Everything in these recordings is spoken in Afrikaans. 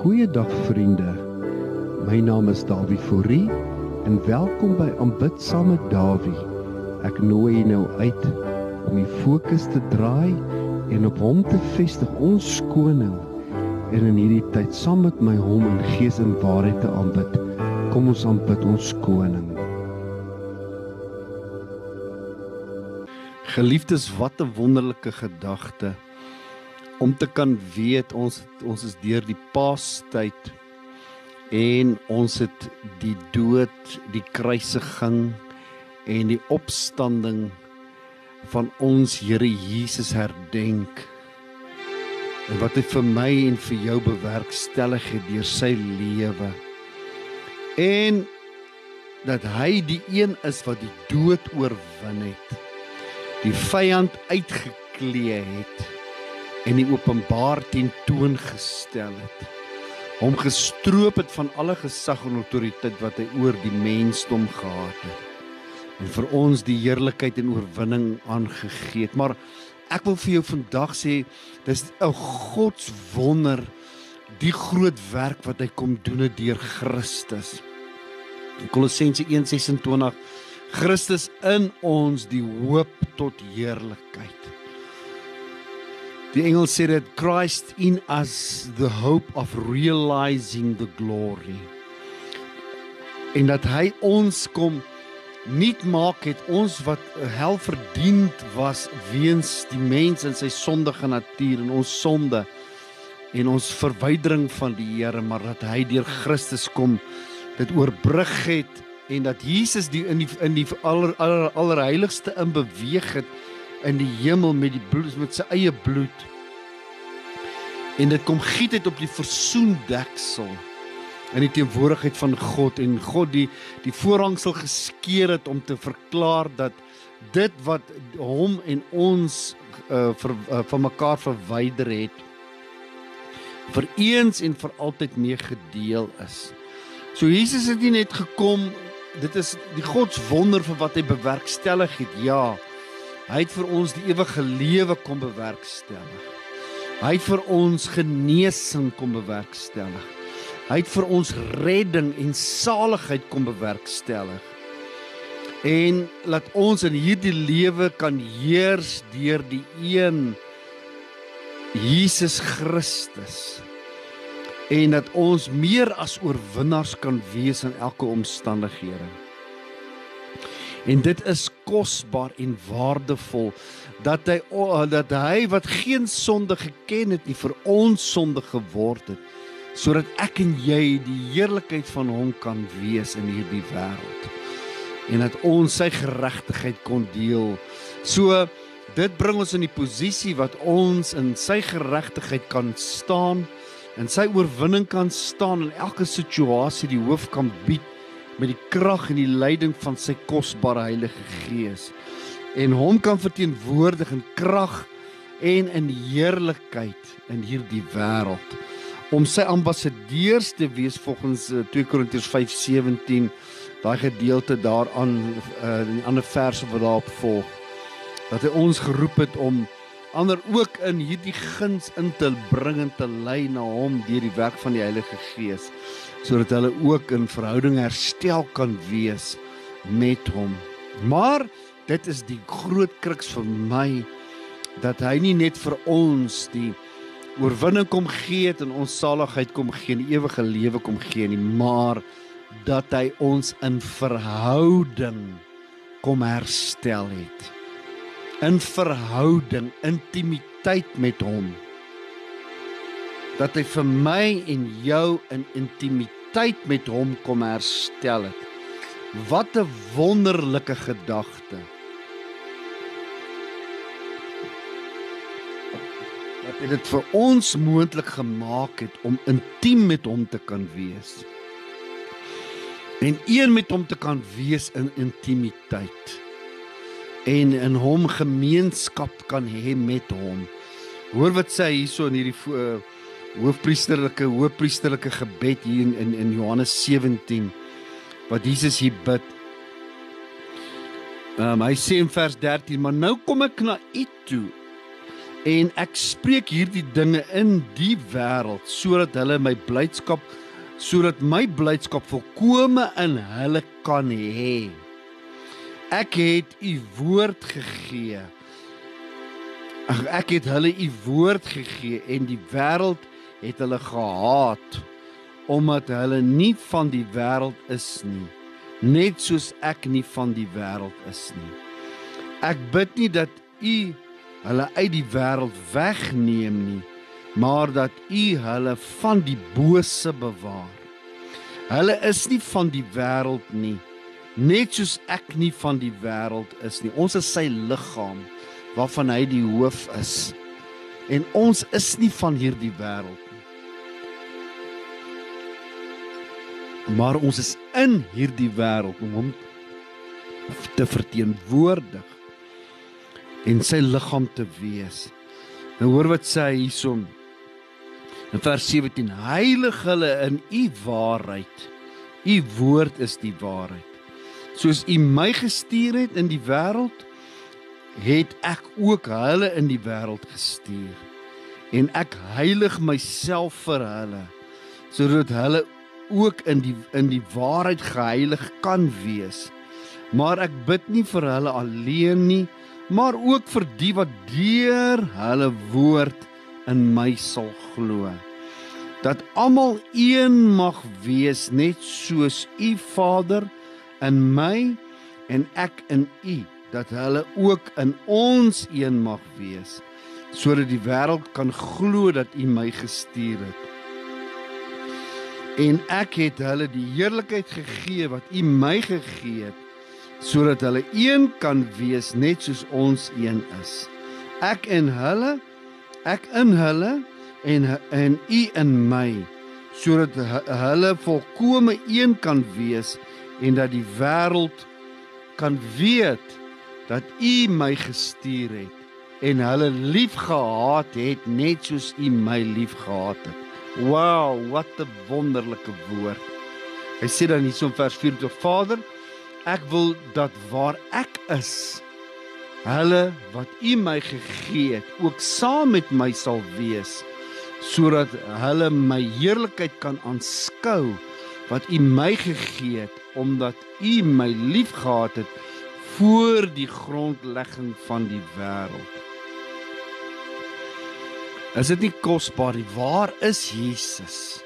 Goeiedag vriende. My naam is Dawie Fourie en welkom by Aanbid saam met Dawie. Ek nooi jou nou uit om die fokus te draai en op hom te vestig ons koning en in hierdie tyd saam met my hom in gees en waarheid te aanbid. Kom ons aanbid ons koning. Geliefdes, wat 'n wonderlike gedagte om te kan weet ons ons is deur die paastyd en ons het die dood, die kruisiging en die opstanding van ons Here Jesus herdenk. En wat hy vir my en vir jou bewerkstellig het deur sy lewe. En dat hy die een is wat die dood oorwin het. Die vyand uitgeklee het en die openbaar tentoon gestel het. Hom gestroop het van alle gesag en autoriteit wat hy oor die mensdom gehad het. En vir ons die heerlikheid en oorwinning aangegee het. Maar ek wil vir jou vandag sê dis 'n godswonder die groot werk wat hy kom doen het deur Christus. In Kolossense 1:26 Christus in ons die hoop tot heerlikheid. Die engel sê dit Christ in us the hope of realizing the glory. En dat hy ons kom nuut maak het ons wat hel verdiend was weens die mens in sy sondige natuur en ons sonde en ons verwydering van die Here maar dat hy deur Christus kom dit oorbrug het en dat Jesus die in die in die aller aller allerheiligste in beweeg het in die hemel met die bloed met sy eie bloed. En dit kom giet het op die versoendeksel in die teenwoordigheid van God en God die die voorhangsel geskeur het om te verklaar dat dit wat hom en ons uh, vir, uh, van mekaar verwyder het vir eens en vir altyd mee gedeel is. So Jesus het nie net gekom, dit is die God se wonder vir wat hy bewerkstellig het. Ja, Hy het vir ons die ewige lewe kom bewerkstellig. Hy het vir ons genesing kom bewerkstellig. Hy het vir ons redding en saligheid kom bewerkstellig. En laat ons in hierdie lewe kan heers deur die een Jesus Christus. En dat ons meer as oorwinnaars kan wees in elke omstandighede. En dit is kosbaar en waardevol dat hy dat hy wat geen sonde geken het nie vir ons sonde geword het sodat ek en jy die heerlikheid van hom kan wees in hierdie wêreld en dat ons sy geregtigheid kon deel. So dit bring ons in die posisie wat ons in sy geregtigheid kan staan en sy oorwinning kan staan in elke situasie die hoof kan bied met die krag en die leiding van sy kosbare Heilige Gees. En hom kan verteenwoordig in krag en in heerlikheid in hierdie wêreld. Om sy ambassadeurs te wees volgens 2 eh, Korintiërs 5:17 daai gedeelte daaraan uh, in die ander verse wat daarop volg. Dat hy ons geroep het om ander ook in hierdie guns in te bring en te lei na hom deur die werk van die Heilige Gees sodat hulle ook in verhouding herstel kan wees met hom. Maar dit is die groot kruks vir my dat hy nie net vir ons die oorwinning kom gee het en ons saligheid kom gee en ewige lewe kom gee nie, maar dat hy ons in verhouding kom herstel het. In verhouding, intimiteit met hom dat hy vir my en jou in intimiteit met hom kom herstel het. Wat 'n wonderlike gedagte. Dat hy dit vir ons moontlik gemaak het om intiem met hom te kan wees. En een met hom te kan wees in intimiteit. En in hom gemeenskap kan hê met hom. Hoor wat sê hy hierso in hierdie uh, hoofpriesterlike hoofpriesterlike gebed hier in, in in Johannes 17 wat Jesus hier bid. Ehm um, hy sê in vers 13, maar nou kom ek na u toe En ek spreek hierdie dinge in die wêreld sodat hulle my blydskap sodat my blydskap volkome in hulle kan hê. Ek het u woord gegee. Ag ek het hulle u woord gegee en die wêreld het hulle gehaat omdat hulle nie van die wêreld is nie net soos ek nie van die wêreld is nie. Ek bid nie dat u hulle uit die wêreld wegneem nie, maar dat U hulle van die bose bewaar. Hulle is nie van die wêreld nie, net soos ek nie van die wêreld is nie. Ons is sy liggaam waarvan hy die hoof is. En ons is nie van hierdie wêreld Maar ons is in hierdie wêreld om hom te verteenwoordig en sy liggaam te wees. Nou hoor wat sê hy hierson. In vers 17: Heilig hulle in u waarheid. U woord is die waarheid. Soos u my gestuur het in die wêreld, het ek ook hulle in die wêreld gestuur. En ek heilig myself vir hulle sodat hulle ook in die in die waarheid geheilig kan wees. Maar ek bid nie vir hulle alleen nie, maar ook vir die wat deur hulle woord in my sal glo. Dat almal een mag wees net soos u Vader in my en ek in u. Dat hulle ook in ons een mag wees sodat die wêreld kan glo dat u my gestuur het en ek het hulle die heerlikheid gegee wat u my gegee het sodat hulle een kan wees net soos ons een is. Ek in hulle, ek in hulle en en u in my sodat hulle volkome een kan wees en dat die wêreld kan weet dat u my gestuur het en hulle liefgehad het net soos u my liefgehad het. Wow, wat 'n wonderlike woord. Hy sê dan hierso in vers 4 tot Vader, Ek wil dat waar ek is, hulle wat U my gegee het, ook saam met my sal wees, sodat hulle my heerlikheid kan aanskou wat U my gegee het, omdat U my liefgehad het voor die grondlegging van die wêreld. Is dit nie kosbaar nie? Waar is Jesus?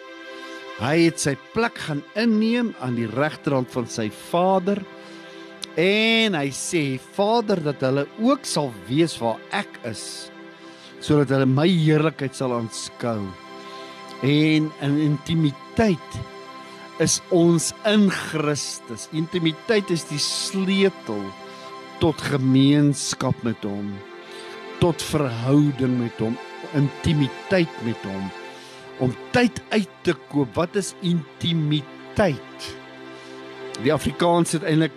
Hy het sy plek gaan inneem aan die regterhand van sy Vader en hy sê Vader dat hulle ook sal weet waar ek is sodat hulle my heerlikheid sal aanskou. En in intimiteit is ons in Christus. Intimiteit is die sleutel tot gemeenskap met hom, tot verhouding met hom, intimiteit met hom om tyd uit te koop. Wat is intimiteit? Die Afrikaans het eintlik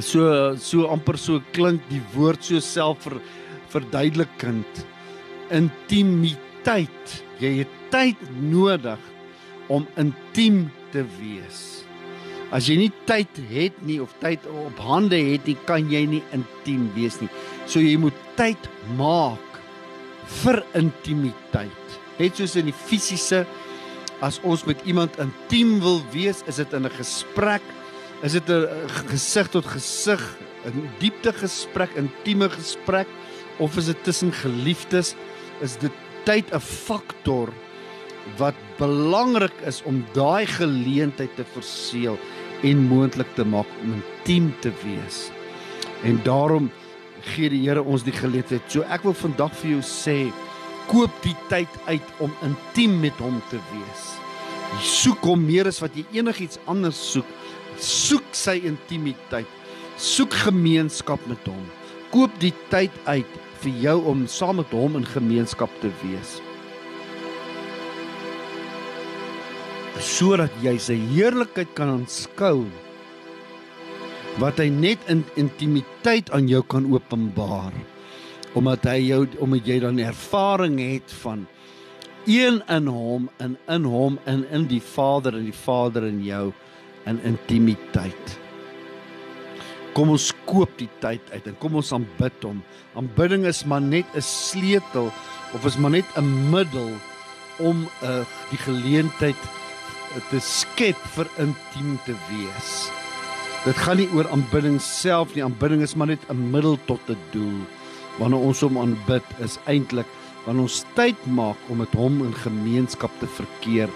so so amper so klink die woord so self ver, verduidelikend. Intimiteit. Jy het tyd nodig om intiem te wees. As jy nie tyd het nie of tyd op hande het nie, kan jy nie intiem wees nie. So jy moet tyd maak vir intimiteit. Net soos in die fisiese as ons met iemand intiem wil wees, is dit in 'n gesprek, is dit 'n gesig tot gesig, 'n diepte gesprek, intieme gesprek of is dit tussen geliefdes, is dit tyd 'n faktor wat belangrik is om daai geleentheid te verseël en moontlik te maak om intiem te wees. En daarom gee die Here ons die geleentheid. So ek wil vandag vir jou sê, koop die tyd uit om intiem met hom te wees. Jy soek hom meer as wat jy enigiets anders soek. Soek sy intimiteit. Soek gemeenskap met hom. Koop die tyd uit vir jou om saam met hom in gemeenskap te wees. sodat jy sy heerlikheid kan aanskou wat hy net in intimiteit aan jou kan openbaar omdat hy jou omdat jy dan ervaring het van een in hom en in hom en in die Vader en die Vader in jou in intimiteit. Kom ons koop die tyd uit en kom ons aanbid hom. Aanbidding is maar net 'n sleutel of is maar net 'n middel om 'n uh, die geleentheid te skep vir intiem te wees. Dit gaan nie oor aanbidding self nie. Aanbidding is maar net 'n middel tot 'n doel. Wanneer ons hom aanbid, is eintlik wanneer ons tyd maak om met hom in gemeenskap te verkeer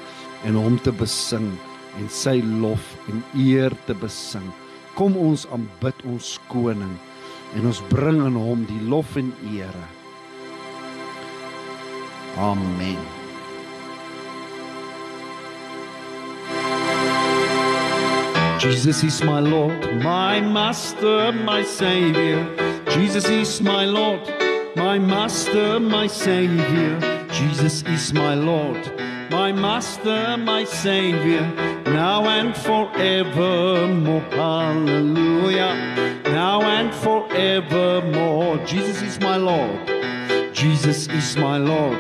en hom te besing en sy lof en eer te besing kom ons aanbid ons koning en ons bring aan hom die lof en eer. Amen. Jesus is my Lord, my master, my savior. Jesus is my Lord, my master, my savior. Jesus is my Lord, my master, my savior now and forevermore. Hallelujah. Now and forevermore. Jesus is my Lord. Jesus is my Lord.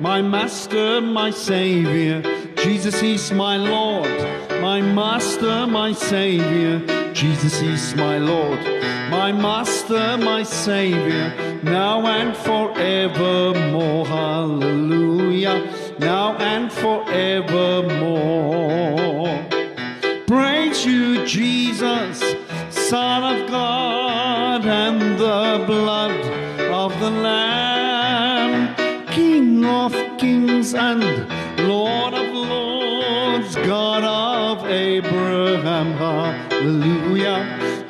My Master, my Savior. Jesus is my Lord. My Master, my Savior. Jesus is my Lord. My Master, my Savior. Now and forevermore. Hallelujah now and forevermore. Praise you, Jesus, Son of God, and the blood of the Lamb, King of kings and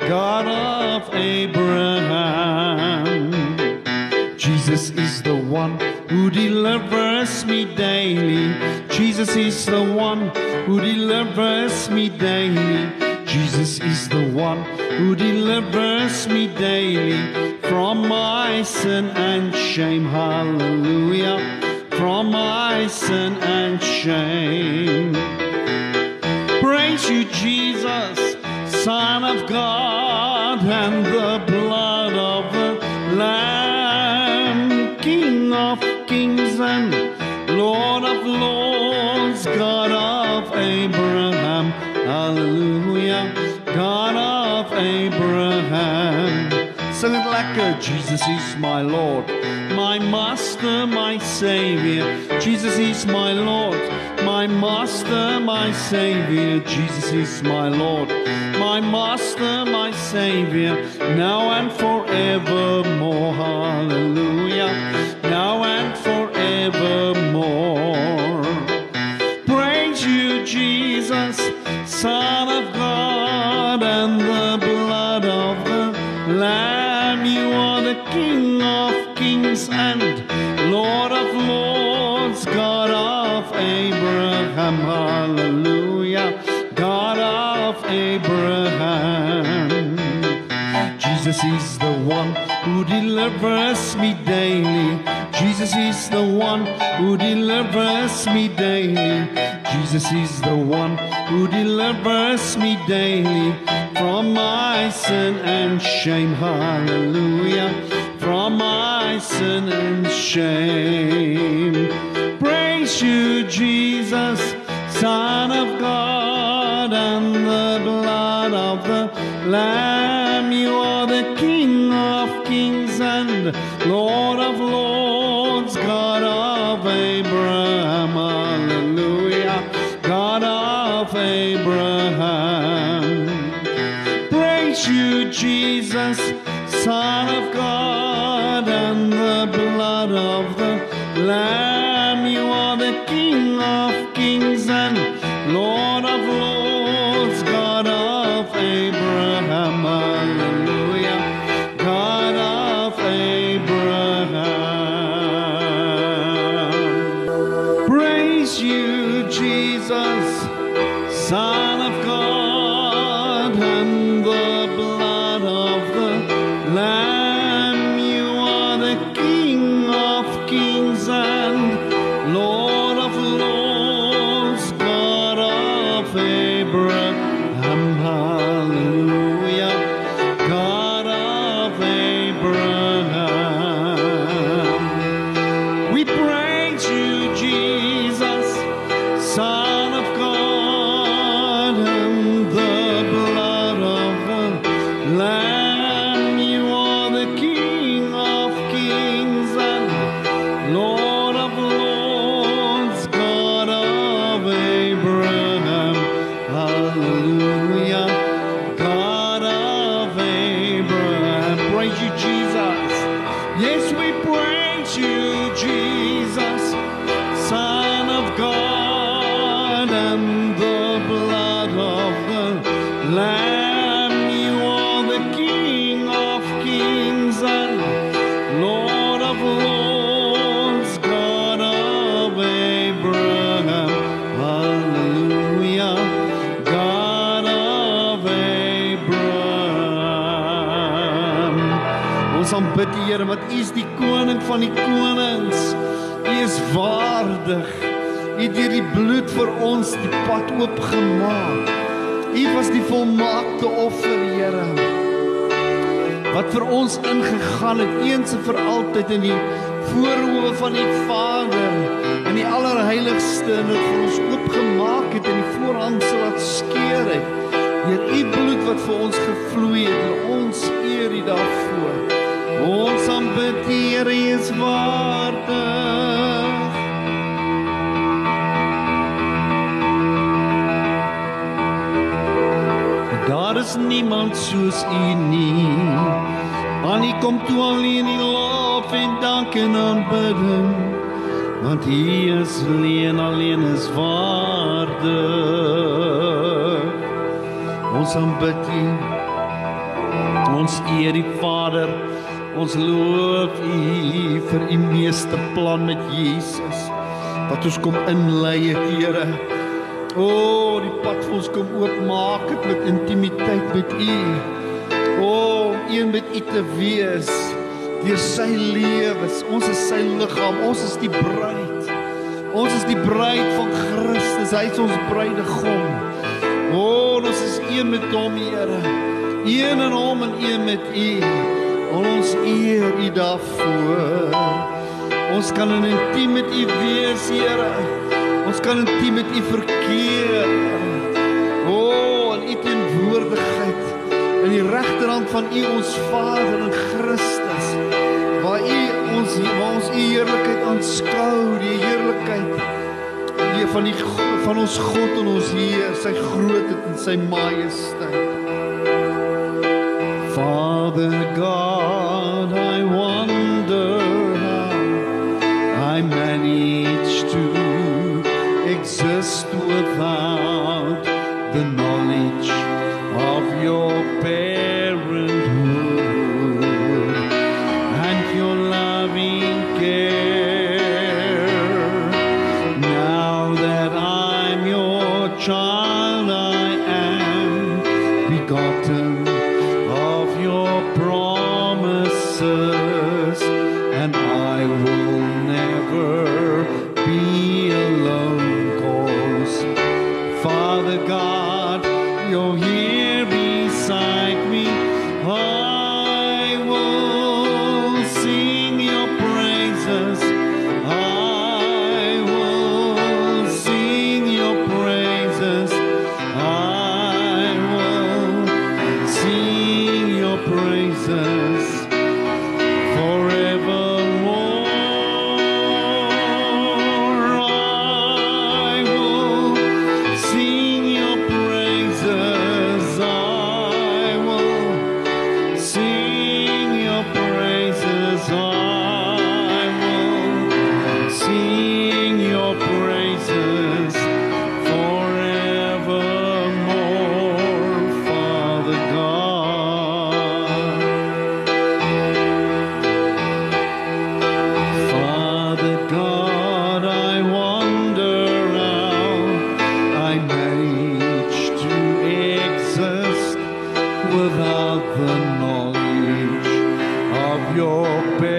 God of Abraham. Jesus is the one who delivers me daily. Jesus is the one who delivers me daily. Jesus is the one who delivers me daily from my sin and shame. Hallelujah. From my sin and shame. Praise you, Jesus, Son of God, and the blood of the Lamb, King of kings and Lord of lords, God of Abraham, hallelujah, God of Abraham. Sing it like Jesus is my Lord, my Master, my Savior. Jesus is my Lord, my Master, my Savior. Jesus is my Lord, my Master, my Savior, now and forevermore. Hallelujah, delivers me daily. Jesus is the one who delivers me daily. Jesus is the one who delivers me daily from my sin and shame. Hallelujah. From my sin and shame. Praise you, Jesus, Son of God, and the blood of the Lamb. Of deur die bloed vir ons die pad oopgemaak. U was die volmaakte offer, Here. Wat vir ons ingegaan het eens en vir altyd in die voorhoewe van die Vader in die allerheiligste en dit vir ons oopgemaak het en die voorhang sal laat skeer het. Deur u bloed wat vir ons gevloei het en ons eer u daarvoor. Ons aanbid die Here is waardig. Is niemand soos u nie. Aan u kom toe alleen die lof en dank en aanbidding. Want u is alleen alleen is waardig. Ons aanbid u. Ons eer die Vader. Ons loof U vir U meeste plan met Jesus wat ons kom inlei, Here. O, oh, die pad vir ons kom oopmaak met intimiteit met U. O, oh, een met U te wees deur sy lewe. Ons is sy liggaam. Ons is die bruid. Ons is die bruid van Christus. Hy is ons bruidegom. O, oh, ons is een met hom, Here. Een in hom en een met U. Ons eer U daarvoor. Ons kan in intiem met U wees, Here. Ons kan intiem met U verkeer. O, oh, in U teenwoordigheid in die regterhand van U ons Vader in Christus. Waar U ons waar ons U heerlikheid aanskou, die heerlikheid die van die van ons God en ons Heer, sy grootheid en sy majesteit. Father God, without the knowledge of your parents.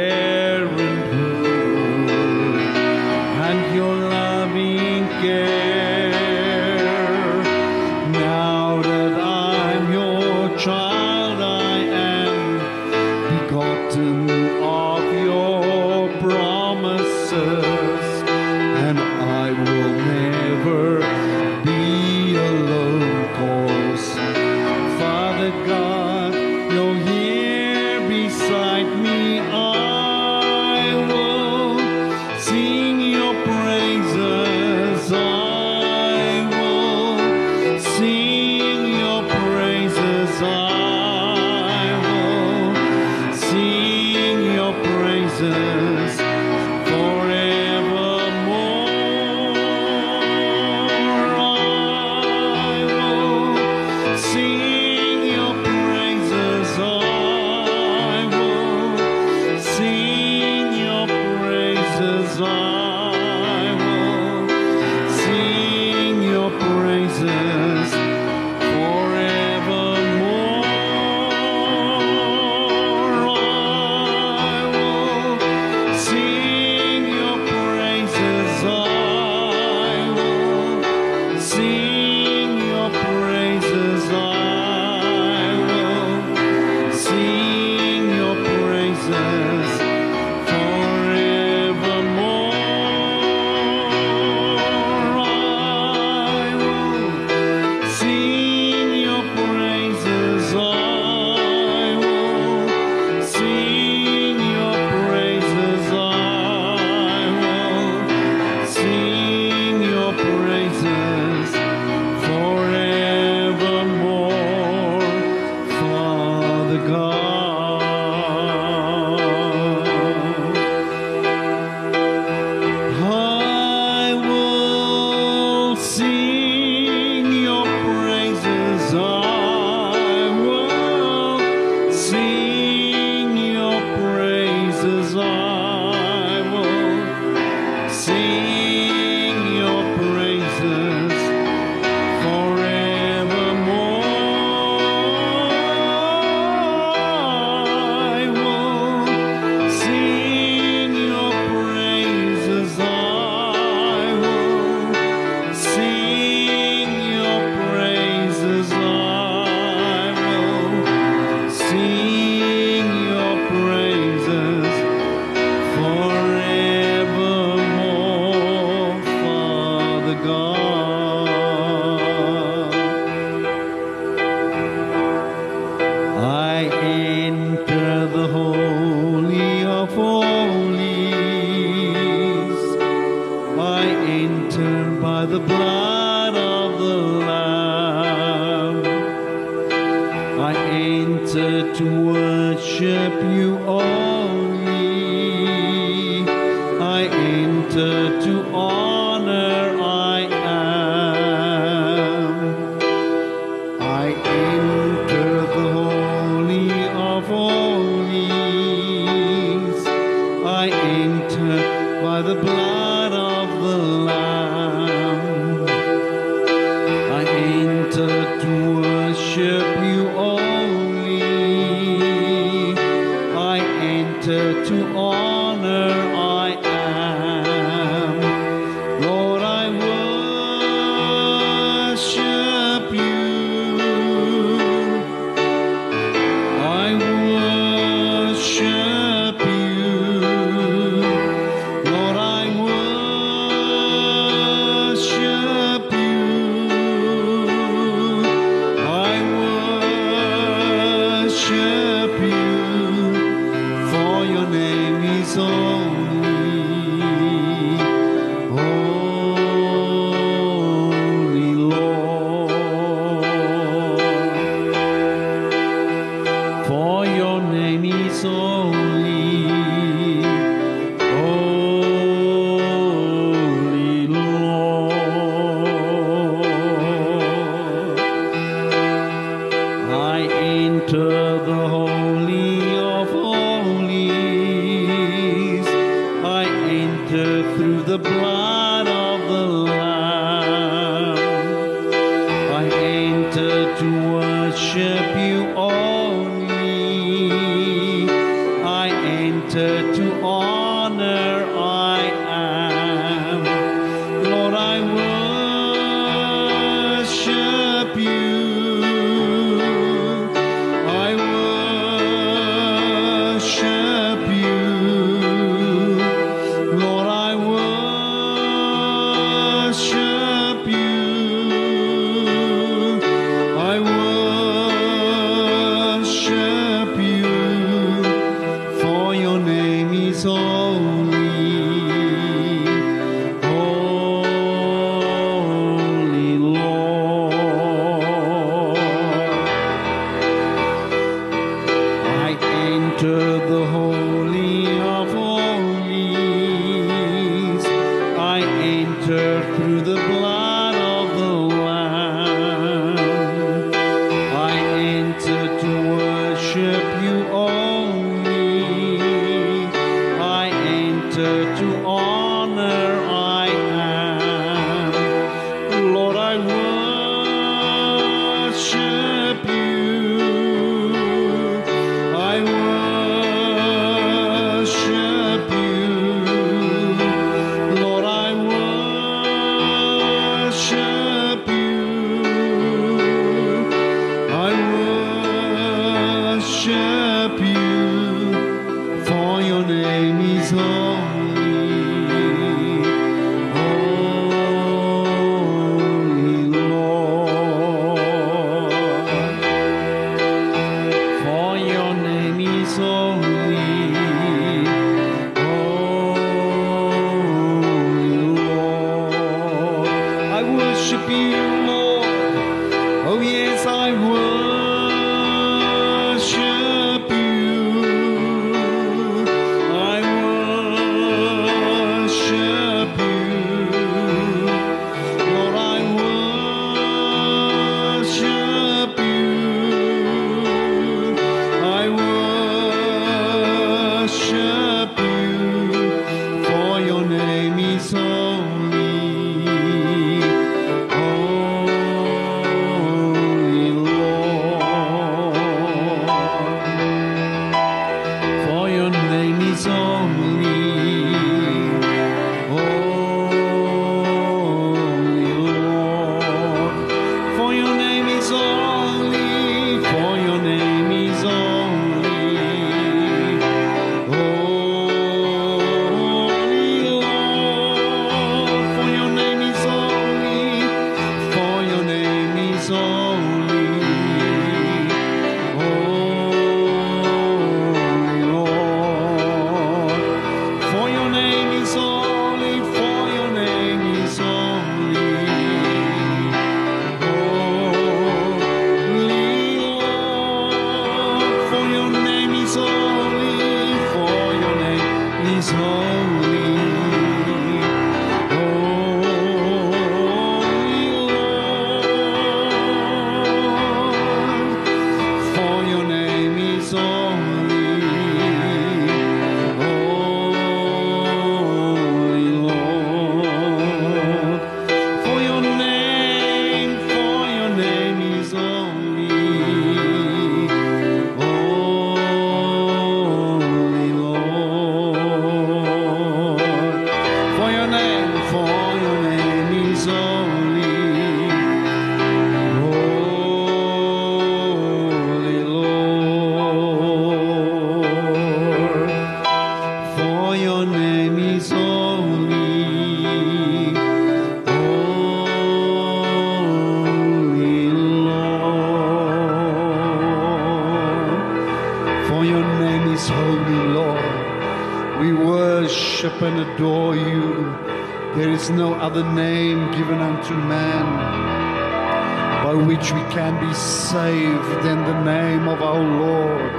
Can be saved in the name of our Lord.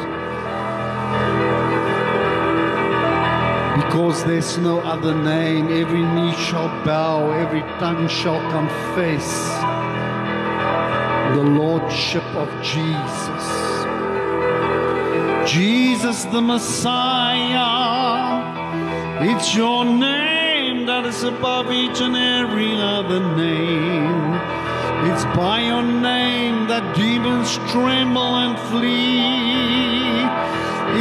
Because there's no other name, every knee shall bow, every tongue shall confess the Lordship of Jesus. Jesus the Messiah, it's your name that is above each and every other name. It's by your name that demons tremble and flee.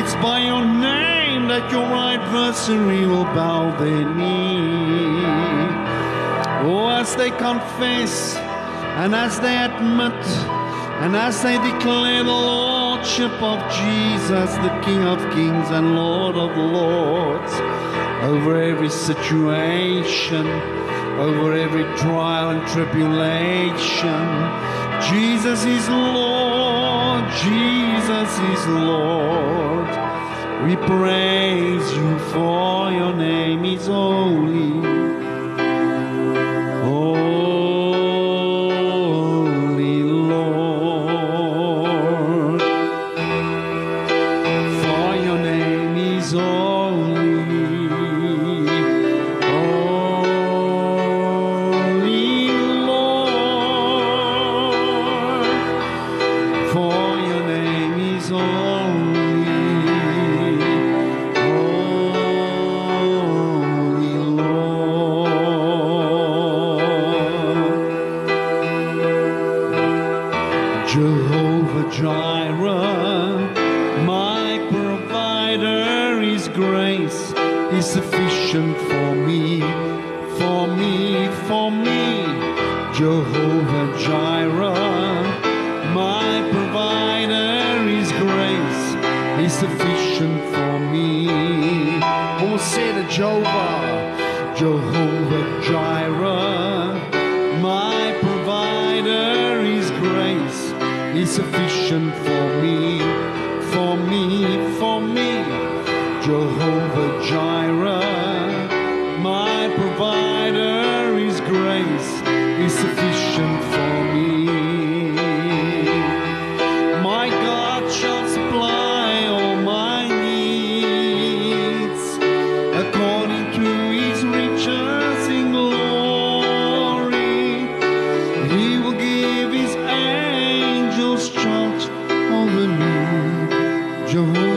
It's by your name that your adversary will bow their knee. Oh, as they confess and as they admit and as they declare the Lordship of Jesus, the King of Kings and Lord of Lords, over every situation, over every trial and tribulation. Jesus is Lord, Jesus is Lord. We praise you for your name is holy.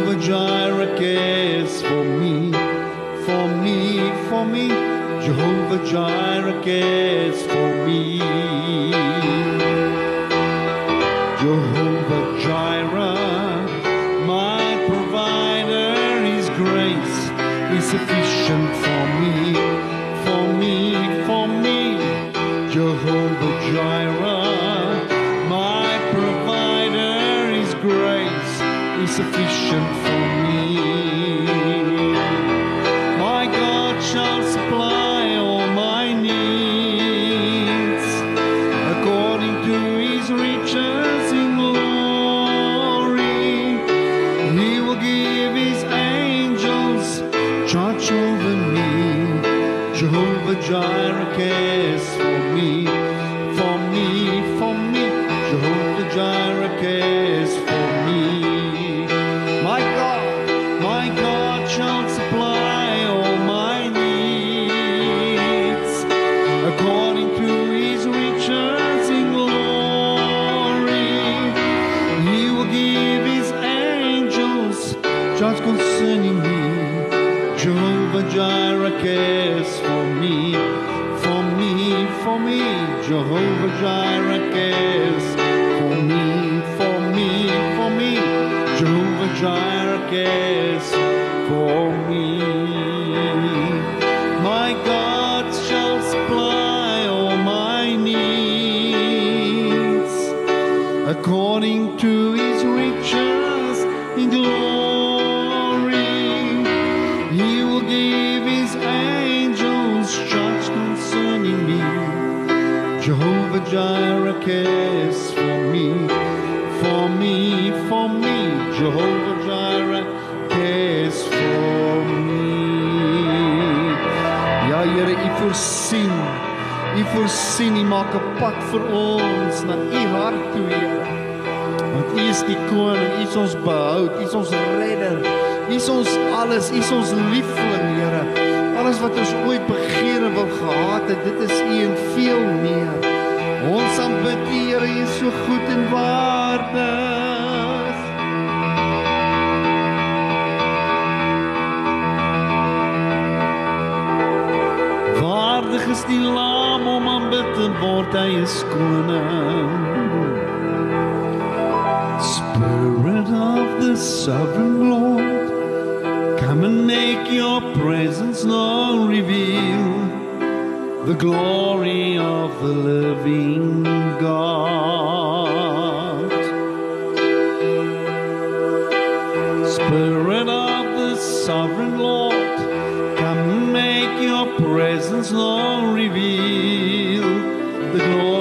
the Jireh cares for me, for me, for me. Jehovah Jireh cares for me. Jehovah sufficient kiss for me, for me, for me, Jehovah Jireh, kiss for me. Ja Here, U voorsien. U voorsien, U maak 'n pad vir ons na U hart toe, Here. Want U is die koning, U is ons behoud, U is ons redder. U is ons alles, U is ons liefling, Here. Alles wat ons ooit begeer en wil gehad het, dit is U en veel meer. Ons aanbid U, Here, U is so goed en waardig. Waardig is die Lam om aanbid te word, Hy is koning. Spirit of the sovereign Lord, come and make your presence known, reveal. the glory of the living God. Spirit of the sovereign Lord, come make your presence known, reveal the glory.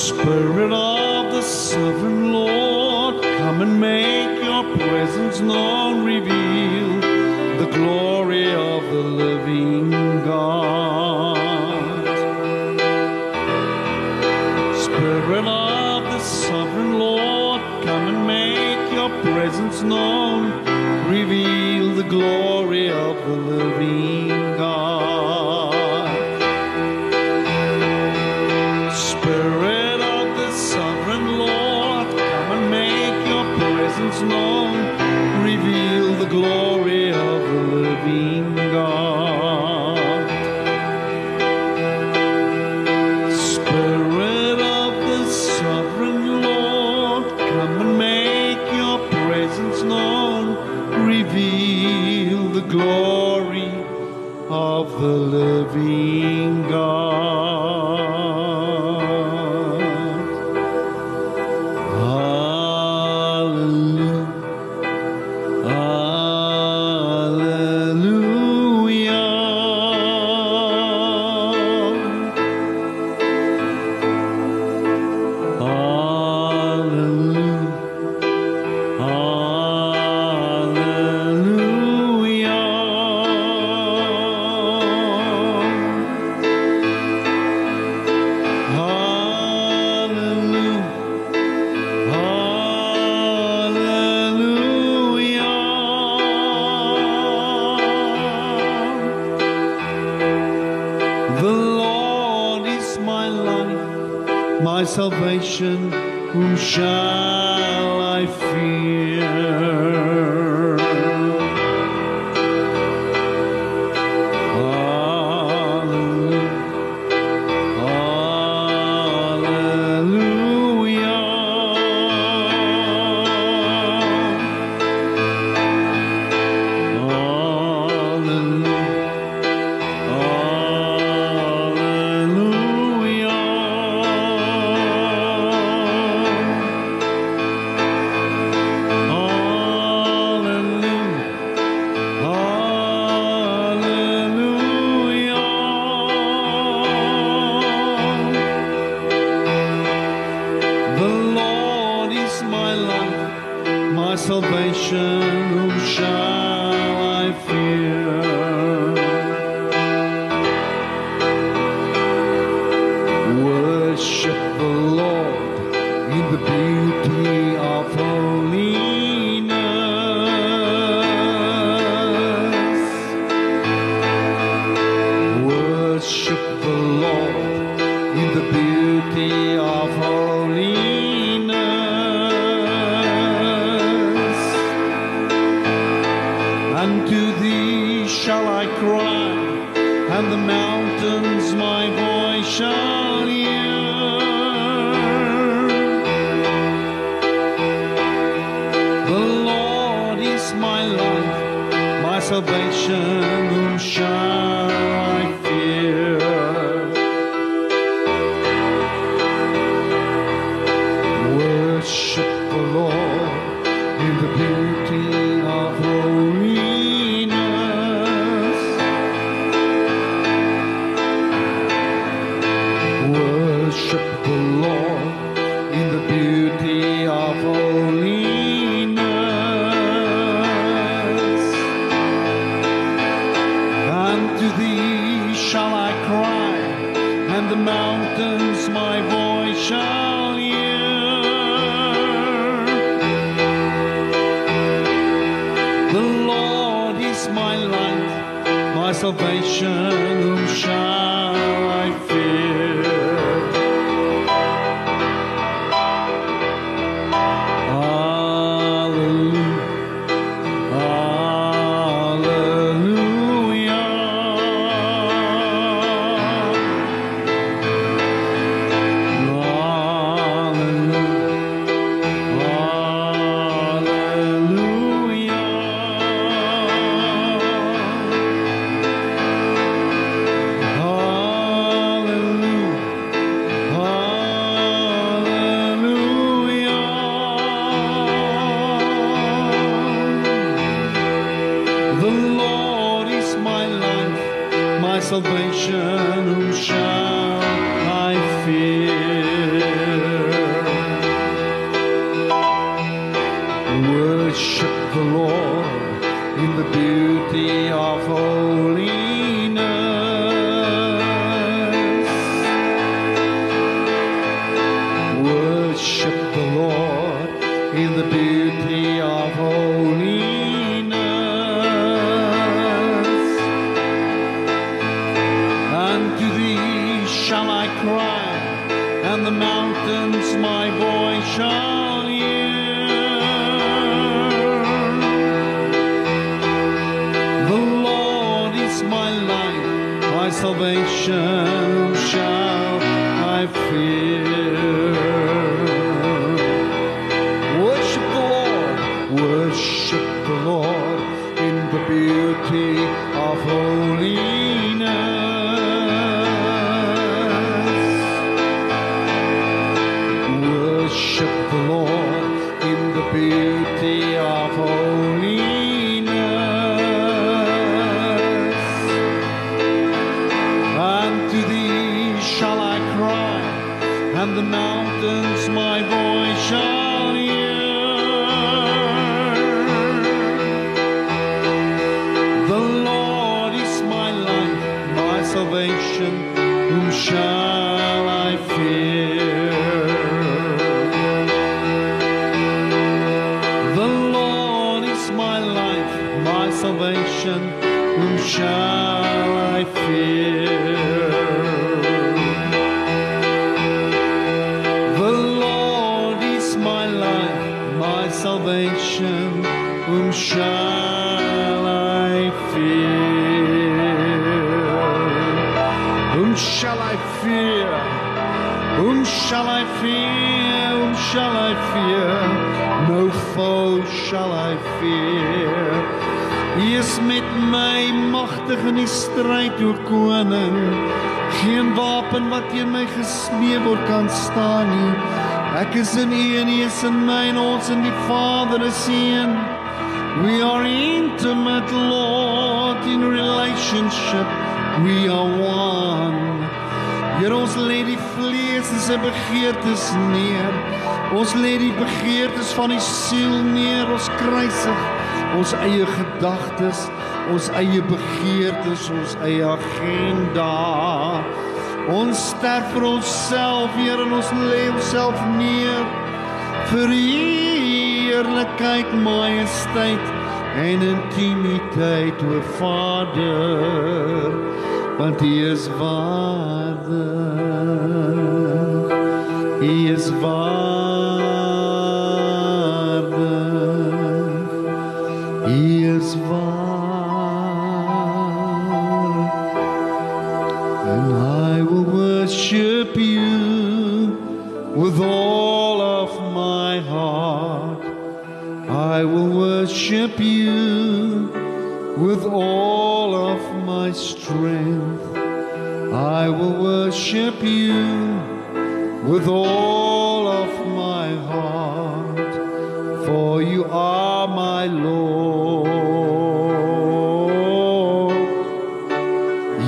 Spirit of the sovereign Lord, come and make your presence known, revealed. salvation, whom shall I fear? In the shall I fear? No foe shall I fear. Hy is met my magtig in die stryd o koning. Geen wapen wat teen my gesmee word kan staan nie. Ek is in U en U is in my en ons in die Vader is een. We are intimate, Lord, in relationship. We are one. Here ons lê die vlees en begeertes neer. Ons lê die begeertes van die siel neer. Ons kruisig ons eie gedagtes, ons eie begeertes, ons eie agenda. Ons sterf vir onsself, Here, en ons lê onsself neer vir U heerlikheid, majesteit en intimiteit, o Vader, want U is waardig. Is wardig, Hij is waar. And I will worship you with all of my heart. I will worship you with all of my strength. I will worship you with all of my heart, for you are my Lord.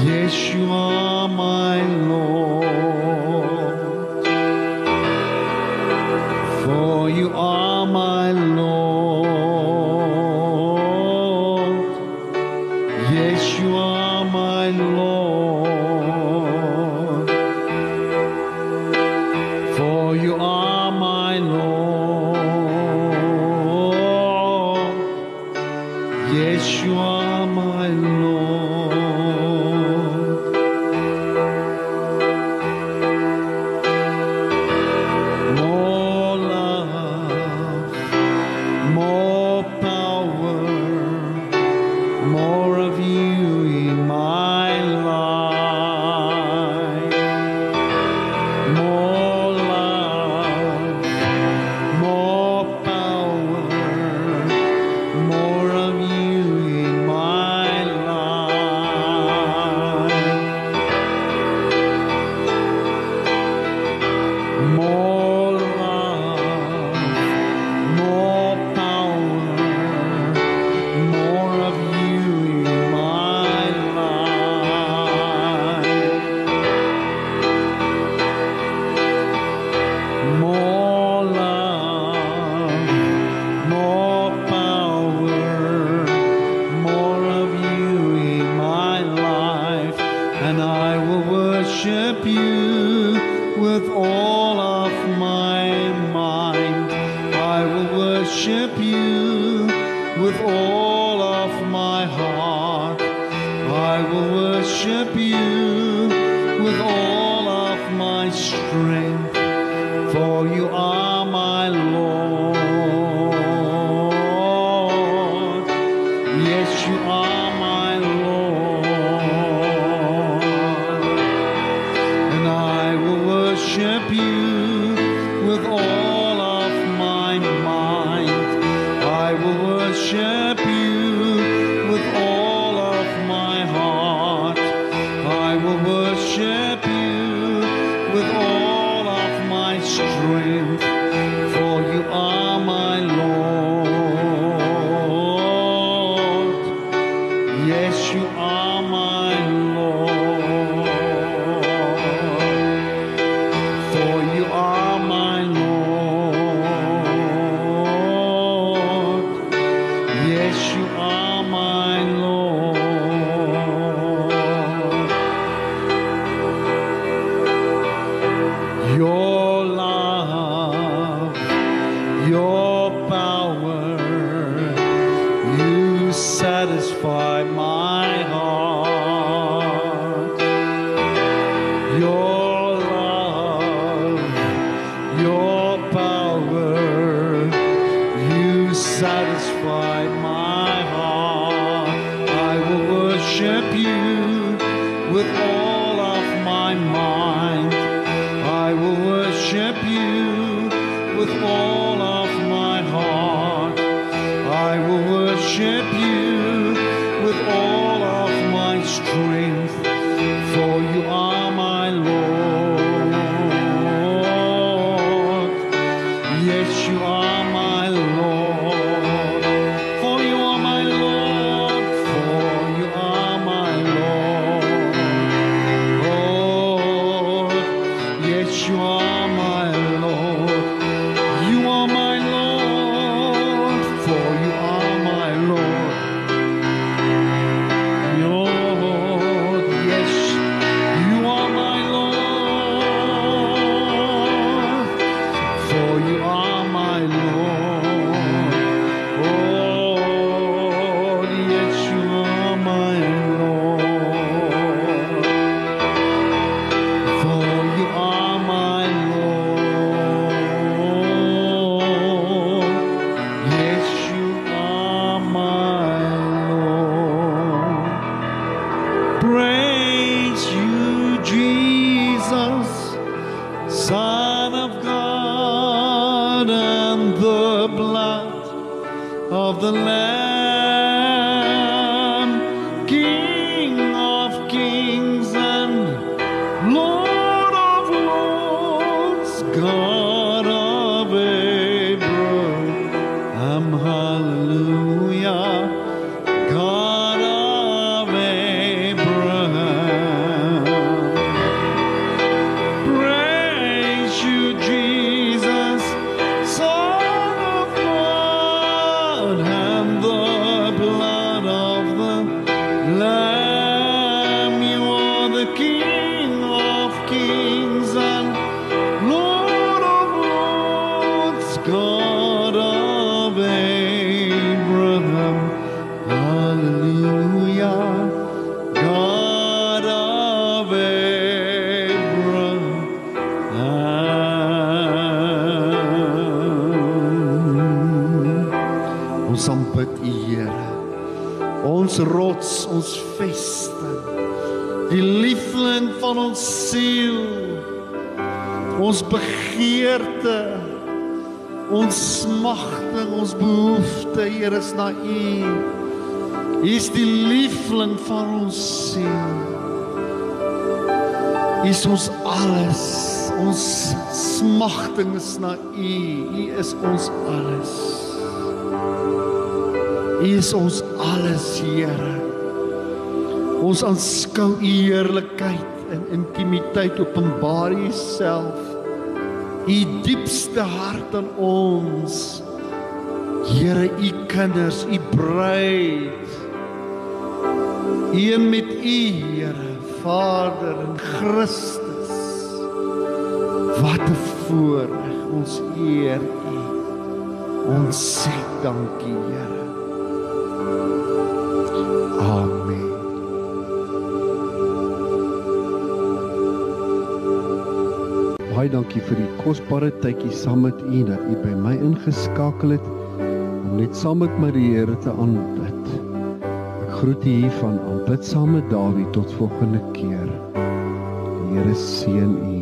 Yes, you are my Lord, for you are. Ons rots, ons vesting. Die liefling van ons siel. Ons begeerte, ons smagting, ons behoefte, Here, is na U. U is die liefling van ons siel. U is ons alles. Ons smagting is na U. U is ons alles. U is ons alles, Here. Ons aanskou U heerlikheid in intimiteit, openbaar U self. U diepste hart aan ons. Here, U kinders, U bruid. Een met U, Here, Vader en Christus. Wat 'n voorreg ons eer U. Ons sê dankie, Here. Dankie vir die kosbare tydjie saam met U dat U by my ingeskakel het om net saam met my die Here te aanbid. Ek groet U hier van aanbid saam met Dawie tot volgende keer. Die Here seën U.